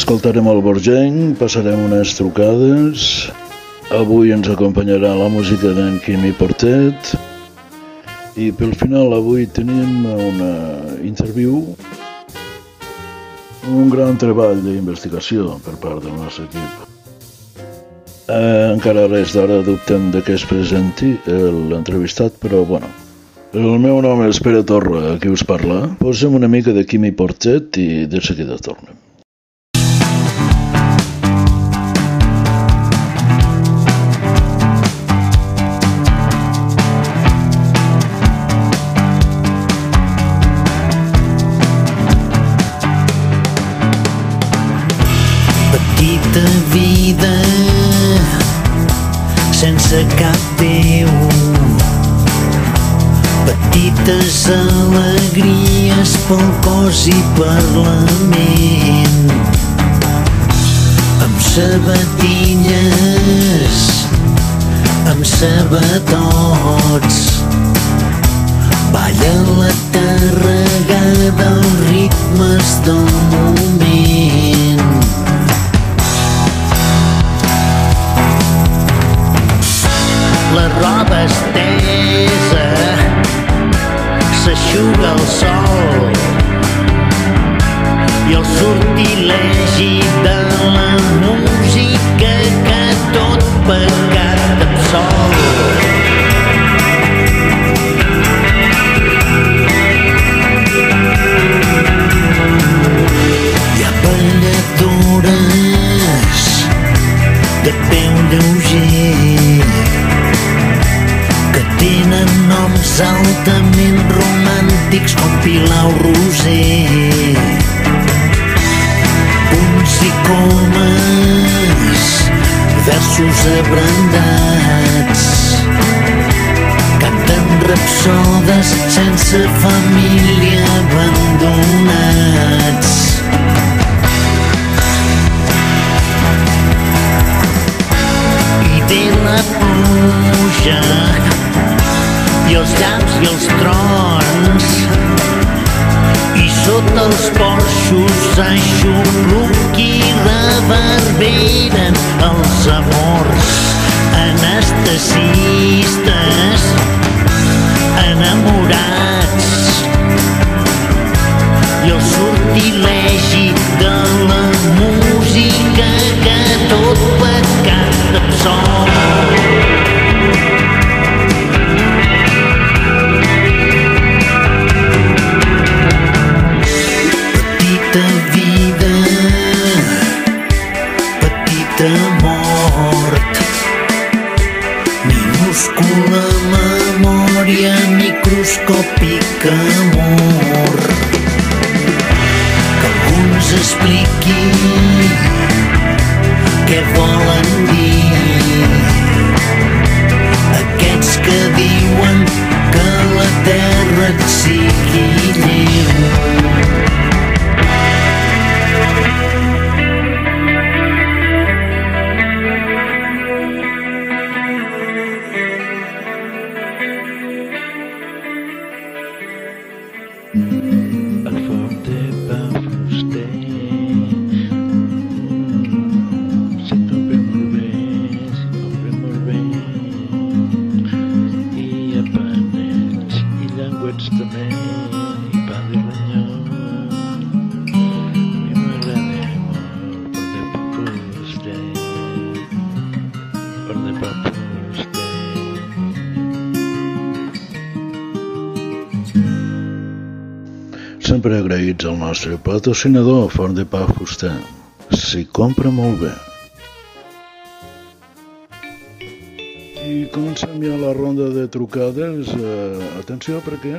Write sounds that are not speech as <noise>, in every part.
Escoltarem el Borgenc, passarem unes trucades. Avui ens acompanyarà la música d'en Quimi Portet. I pel final avui tenim una interviu, un gran treball d'investigació per part del nostre equip. Eh, encara res d'hora dubtem de què es presenti l'entrevistat, però bueno. El meu nom és Pere Torra, qui us parla. Posem una mica de Quimi Portet i de seguida tornem. Cap veu petites alegries pel cos i per la ment. Amb sabatilles amb sabatots. Balla la tarregada els ritmes del té la pluja i els llaps i els trons i sota els porxos aixopluc i reverberen els amors anestesistes enamorats. I el sortilegi de la música que tot pecat absol. Et sigui Sempre agraïts al nostre patrocinador Forn de Pa Fuster. S'hi compra molt bé. I comencem ja la ronda de trucades. Uh, atenció perquè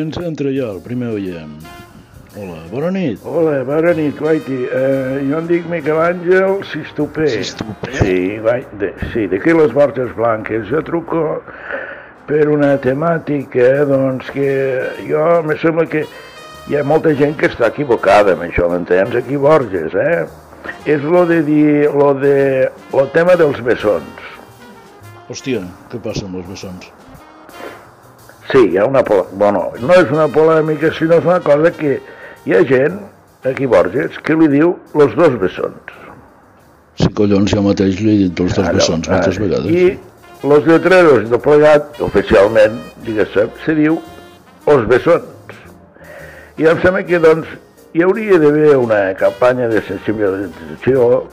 ens entra ja el primer oient. Hola, bona nit. Hola, bona nit, guaiti. Uh, jo em dic Miquel Àngel Sistupé. Sistupé? Sí, guai, de, sí, d'aquí les Borges Blanques. Jo truco per una temàtica, doncs, que jo me sembla que hi ha molta gent que està equivocada amb això, m'entens? Aquí Borges, eh? És lo de dir, lo de, lo tema dels bessons. Hòstia, què passa amb els bessons? Sí, hi ha una polèmica. Bueno, no és una polèmica, sinó és una cosa que hi ha gent, aquí Borges, que li diu los dos bessons. Si collons jo mateix li he dit els dos Allò, bessons moltes ah, vegades. I los lletreros de plegat, oficialment, diguéssim, se diu os bessons. I em sembla que, doncs, hi hauria d'haver una campanya de sensibilització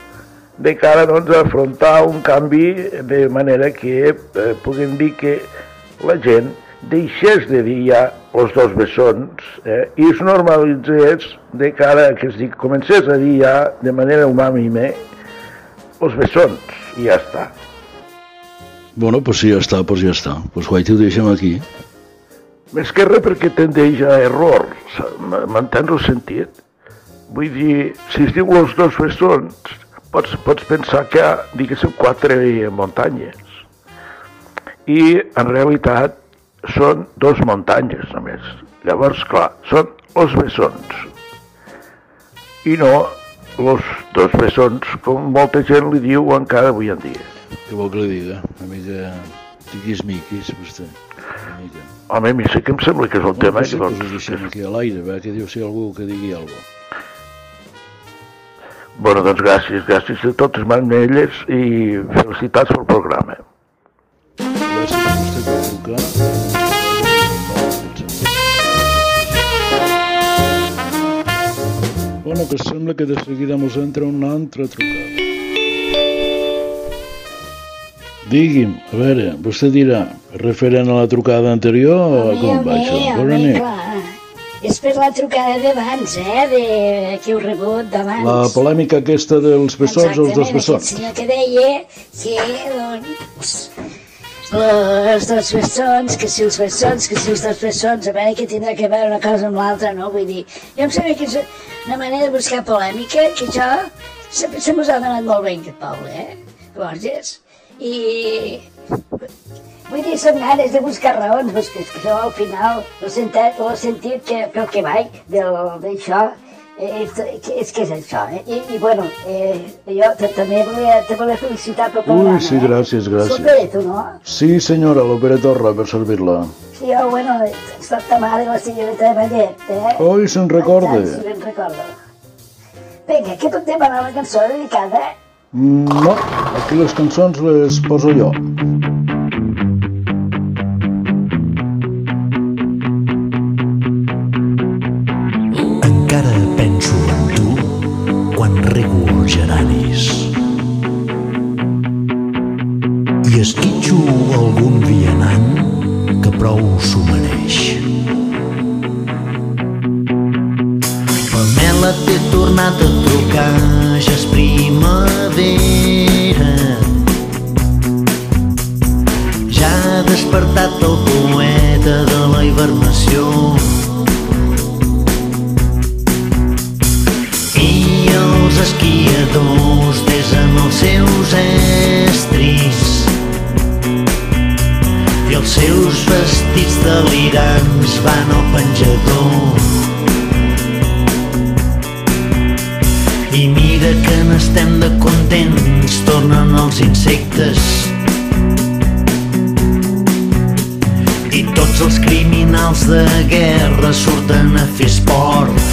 de cara doncs, a afrontar un canvi de manera que eh, puguin dir que la gent deixés de dir ja els dos bessons eh, i es normalitzés de cara a que es dic, comencés a dir ja de manera unànime els bessons i ja està. Bueno, pues si ja està, pues ja està. Pues guaiti ho deixem aquí. Més que res perquè tendeix a error, m'entens el sentit? Vull dir, si es diu els dos bessons, pots, pots pensar que hi ha, diguéssim, quatre muntanyes. I, en realitat, són dos muntanyes només. Llavors, clar, són els bessons. I no els dos bessons, com molta gent li diu encara avui en dia. Què vol que li diga? Una mica tiquis-miquis, vostè. Mica. Home, a mi sí que em sembla que és un tema pues sí, que, doncs, deixem aquí a l'aire, va, que diu si algú que digui alguna cosa. Bueno, doncs gràcies, gràcies a totes manelles i felicitats pel programa. Gràcies a vostè per trucar. Bueno, que sembla que de seguida mos entra una altra trucada. Digui'm, a veure, vostè dirà, referent a la trucada anterior o com va això? Bona nit. És per la trucada d'abans, eh, de, que heu rebut d'abans. La polèmica aquesta dels bessons o els dos Exactament, bessons. senyor que deia que, doncs, els dos bessons, que si els bessons, que si els dos bessons, a veure què tindrà que veure una cosa amb l'altra, no? Vull dir, jo em sembla que és una manera de buscar polèmica, que això se, se mos ha donat molt bé aquest poble, eh? Borges. I Vull dir, són ganes de buscar raons, és que això al final, el sentit, el sentit que, pel que vaig d'això, eh, és, que- és que és això, eh? I, i bueno, eh, jo també volia, te volia felicitar pel programa, sí, eh? gràcies, gràcies. Super, tu, no? Sí, senyora, l'Opera Torra, per servir-la. Sí, jo, bueno, soc ta mare, la senyoreta de Vallet, eh? Oi, se'n recorda. Sí, me'n recordo. Vinga, que pot demanar la cançó dedicada, eh? No, aquí les cançons les poso jo. Encara penso en tu quan rego els geranis. I esquitxo algun vianant que prou s'ho mereix. Pamela t'he tornat a trucar, ja és primavera. Despertat el poeta de la hibernació. I els esquiadors desen els seus estris i els seus vestits delirants van al penjador. I mira que n'estem de contents, tornen els insectes. Els criminals de guerra surten a fer esport.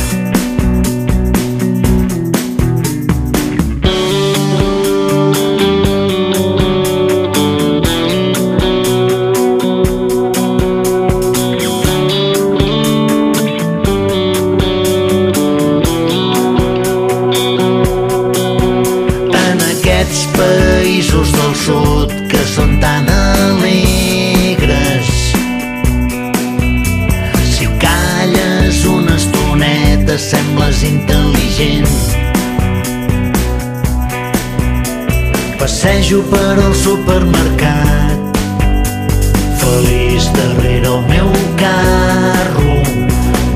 en Passejo per al supermercat, feliç darrere el meu carro.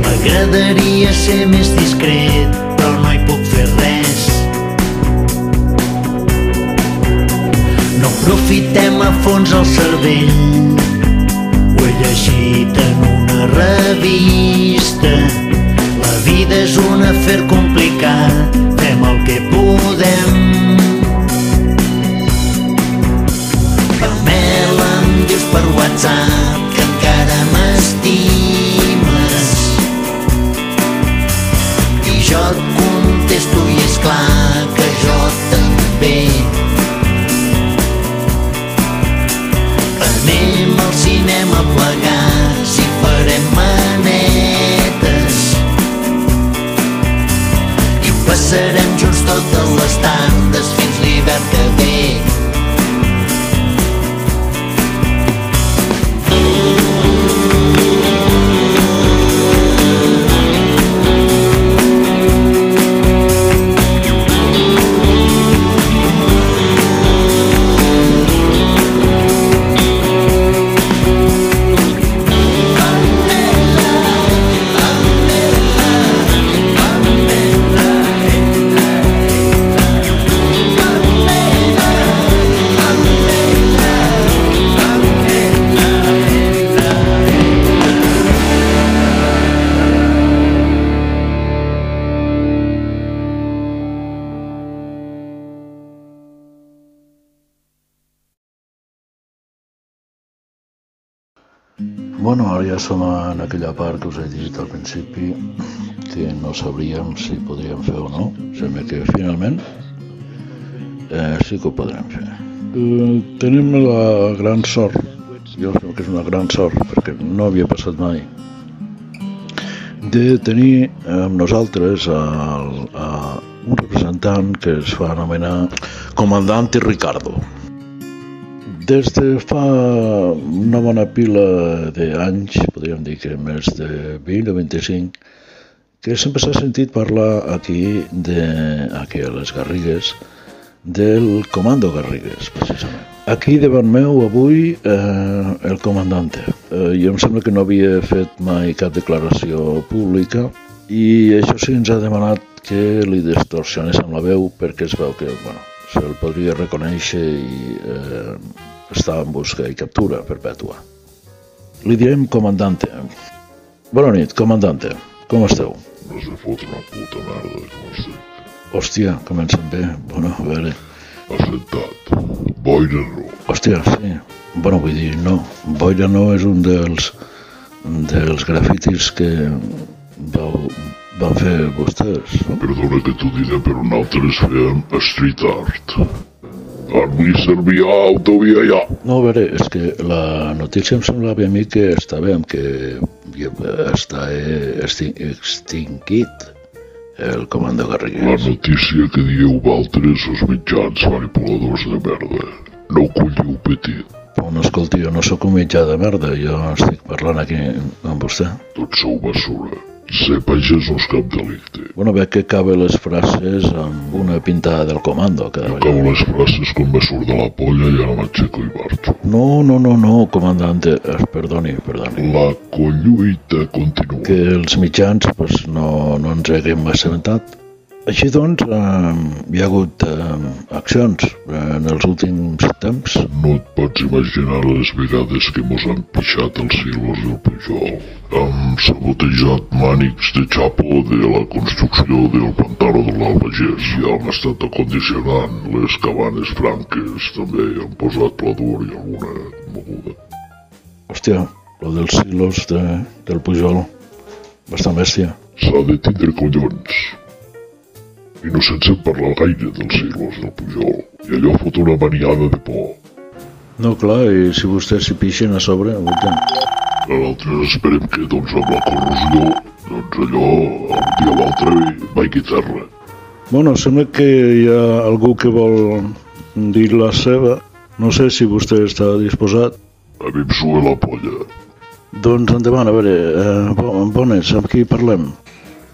M'agradaria ser més discret, però no hi puc fer res. No aprofitem a fons el cervell Ho he llegit en una revista. La vida és un afer complicat. Fem el que podem 在 Bueno, ara ja som en aquella part que us he dit al principi que no sabríem si podríem fer o no. Sembla que finalment eh, sí que ho podrem fer. Eh, tenim la gran sort, jo crec que és una gran sort perquè no havia passat mai, de tenir amb nosaltres el, a un representant que es fa anomenar Comandante Ricardo. Des de fa una bona pila d'anys, podríem dir que més de 20 o 25, que sempre s'ha sentit parlar aquí, de, aquí a les Garrigues, del Comando Garrigues, precisament. Aquí davant meu avui eh, el comandante. Eh, jo em sembla que no havia fet mai cap declaració pública i això sí ens ha demanat que li distorsionés amb la veu perquè es veu que bueno, se'l podria reconèixer i eh, està en busca i captura perpètua. Li direm comandante. Bona nit, comandante. Com esteu? No se fot una puta merda, com estic. Hòstia, comencem bé. Bueno, a veure... Assentat. Boira no. Hòstia, sí. Bueno, vull dir, no. Boira no és un dels, dels grafitis que vau, van fer vostès, no? Perdona que t'ho diré, però nosaltres fem street art. A mi servia autovia ja. No, a veure, és que la notícia em semblava a mi que estava amb que està extin extingit el comando La Garrigues. notícia que dieu valtres els mitjans manipuladors de merda. No colliu petit. Però no, escolti, jo no sóc un mitjà de merda, jo estic parlant aquí amb vostè. Tots sou basura. Ser pagès no és cap delicte. Bueno, veig que acaba les frases amb una pintada del comando cada Jo acabo les frases quan me surt de la polla i ara m'aixeco i marxo. No, no, no, no, comandante, eh, perdoni, perdoni. La colluita continua. Que els mitjans pues, no, no ens haguem assabentat. Així doncs, eh, hi ha hagut eh, accions eh, en els últims temps. No et pots imaginar les vegades que mos han pixat els silos del Pujol. Hem sabotejat mànics de xapo de la construcció del pantano de l'Albagés i han estat acondicionant les cabanes franques. També han posat pladur i alguna moguda. Hòstia, lo dels silos de, del Pujol, bastant bèstia. S'ha de tindre collons. I no se'n sent parlar gaire dels silos del Pujol. I allò fot una maniada de por. No, clar, i si vostès s'hi pixen a sobre, aguanten. Nosaltres esperem que, doncs, amb la corrosió, doncs allò, un dia o l'altre, vaigui terra. Bueno, sembla que hi ha algú que vol dir la seva. No sé si vostè està disposat. A mi em sua la polla. Doncs endavant, a veure, eh, bo- bones, amb qui parlem?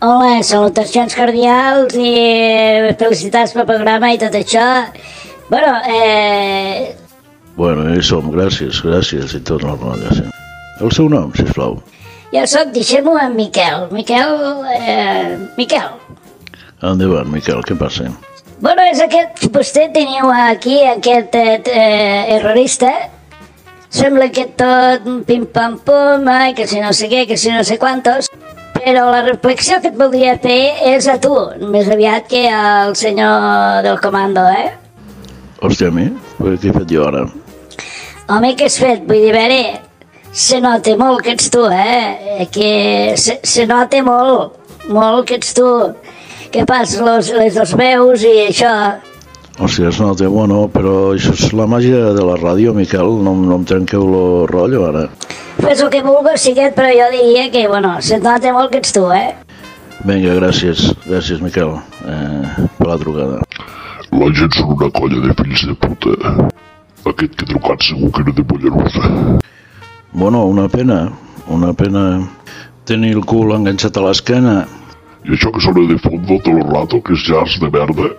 Hola, salutacions cordials i felicitats pel programa i tot això. Bueno, eh, Bueno, hi som, gràcies, gràcies i tot rotllo, sí. El seu nom, sisplau. jo sóc, deixem-ho en Miquel. Miquel, eh, Miquel. Endavant, Miquel, què passa? Bueno, és aquest, vostè teniu aquí aquest eh, errorista. Sembla que tot pim-pam-pum, que si no sé què, que si no sé quantos. Però la reflexió que et voldria fer és a tu, més aviat que al senyor del comando, eh? Hòstia, a mi? Què he fet jo ara? Home, què has fet? Vull dir, a veure, se nota molt que ets tu, eh? Que se, se nota molt, molt que ets tu. Que fas los, les dos veus i això. Hòstia, es nota, bueno, però això és la màgia de la ràdio, Miquel, no, no em trenqueu el rotllo ara. Fes el que vulguis, Siquet, però jo diria que, bueno, se nota molt que ets tu, eh? Vinga, gràcies, gràcies, Miquel, eh, per la trucada. La gent són una colla de fills de puta. Aquest que ha trucat segur que era de Pollerussa. Bueno, una pena, una pena tenir el cul enganxat a l'esquena. I això que sona de fondo tot el rato, que és jazz de merda.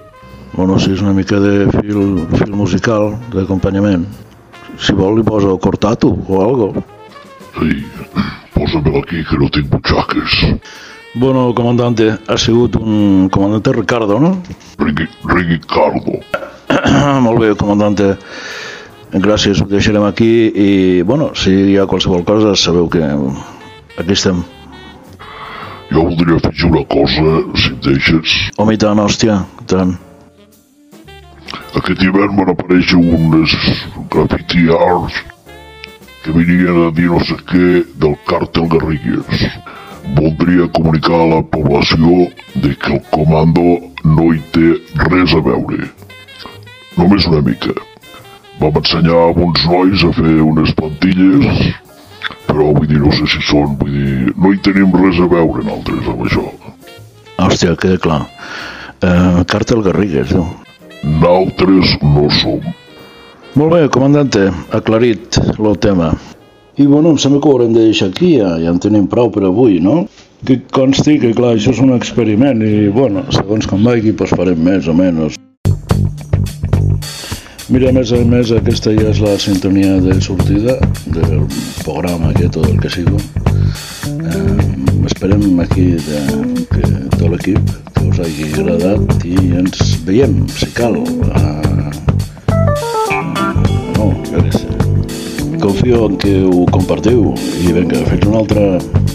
Bueno, sí, és una mica de fil, fil musical, d'acompanyament. Si vol li poso cortato o algo. Ei, posa-me'l aquí, que no tinc butxaques. Bueno, comandante, ha sigut un comandante Ricardo, no? Rigui, Ricardo. <coughs> Molt bé, comandante. Gràcies, ho deixarem aquí i, bueno, si hi ha qualsevol cosa, sabeu que aquí estem. Jo voldria afegir una cosa, si em deixes. Home, i tant, hòstia, i tant. Aquest hivern van aparèixer unes graffiti arts que venien a dir no sé què del càrtel Garrigues. Voldria comunicar a la població de que el comando no hi té res a veure. Només una mica. Vam ensenyar a uns nois a fer unes plantilles, però vull dir, no sé si són, vull dir, no hi tenim res a veure nosaltres amb això. Hòstia, queda clar. Eh, Càrtel Garrigues, no? Nosaltres no som. Molt bé, comandante, aclarit el tema. I bueno, em sembla que ho haurem de deixar aquí, ja, ja en tenim prou per avui, no? Que consti que, clar, això és un experiment i, bueno, segons com vagi, doncs farem més o menys. Mira, a més a més, aquesta ja és la sintonia de sortida del programa aquest o del que sigui. Eh, esperem aquí de, que tot l'equip que us hagi agradat i ens veiem, si cal, a, Confio en que ho compartiu i vinga, fins una altra.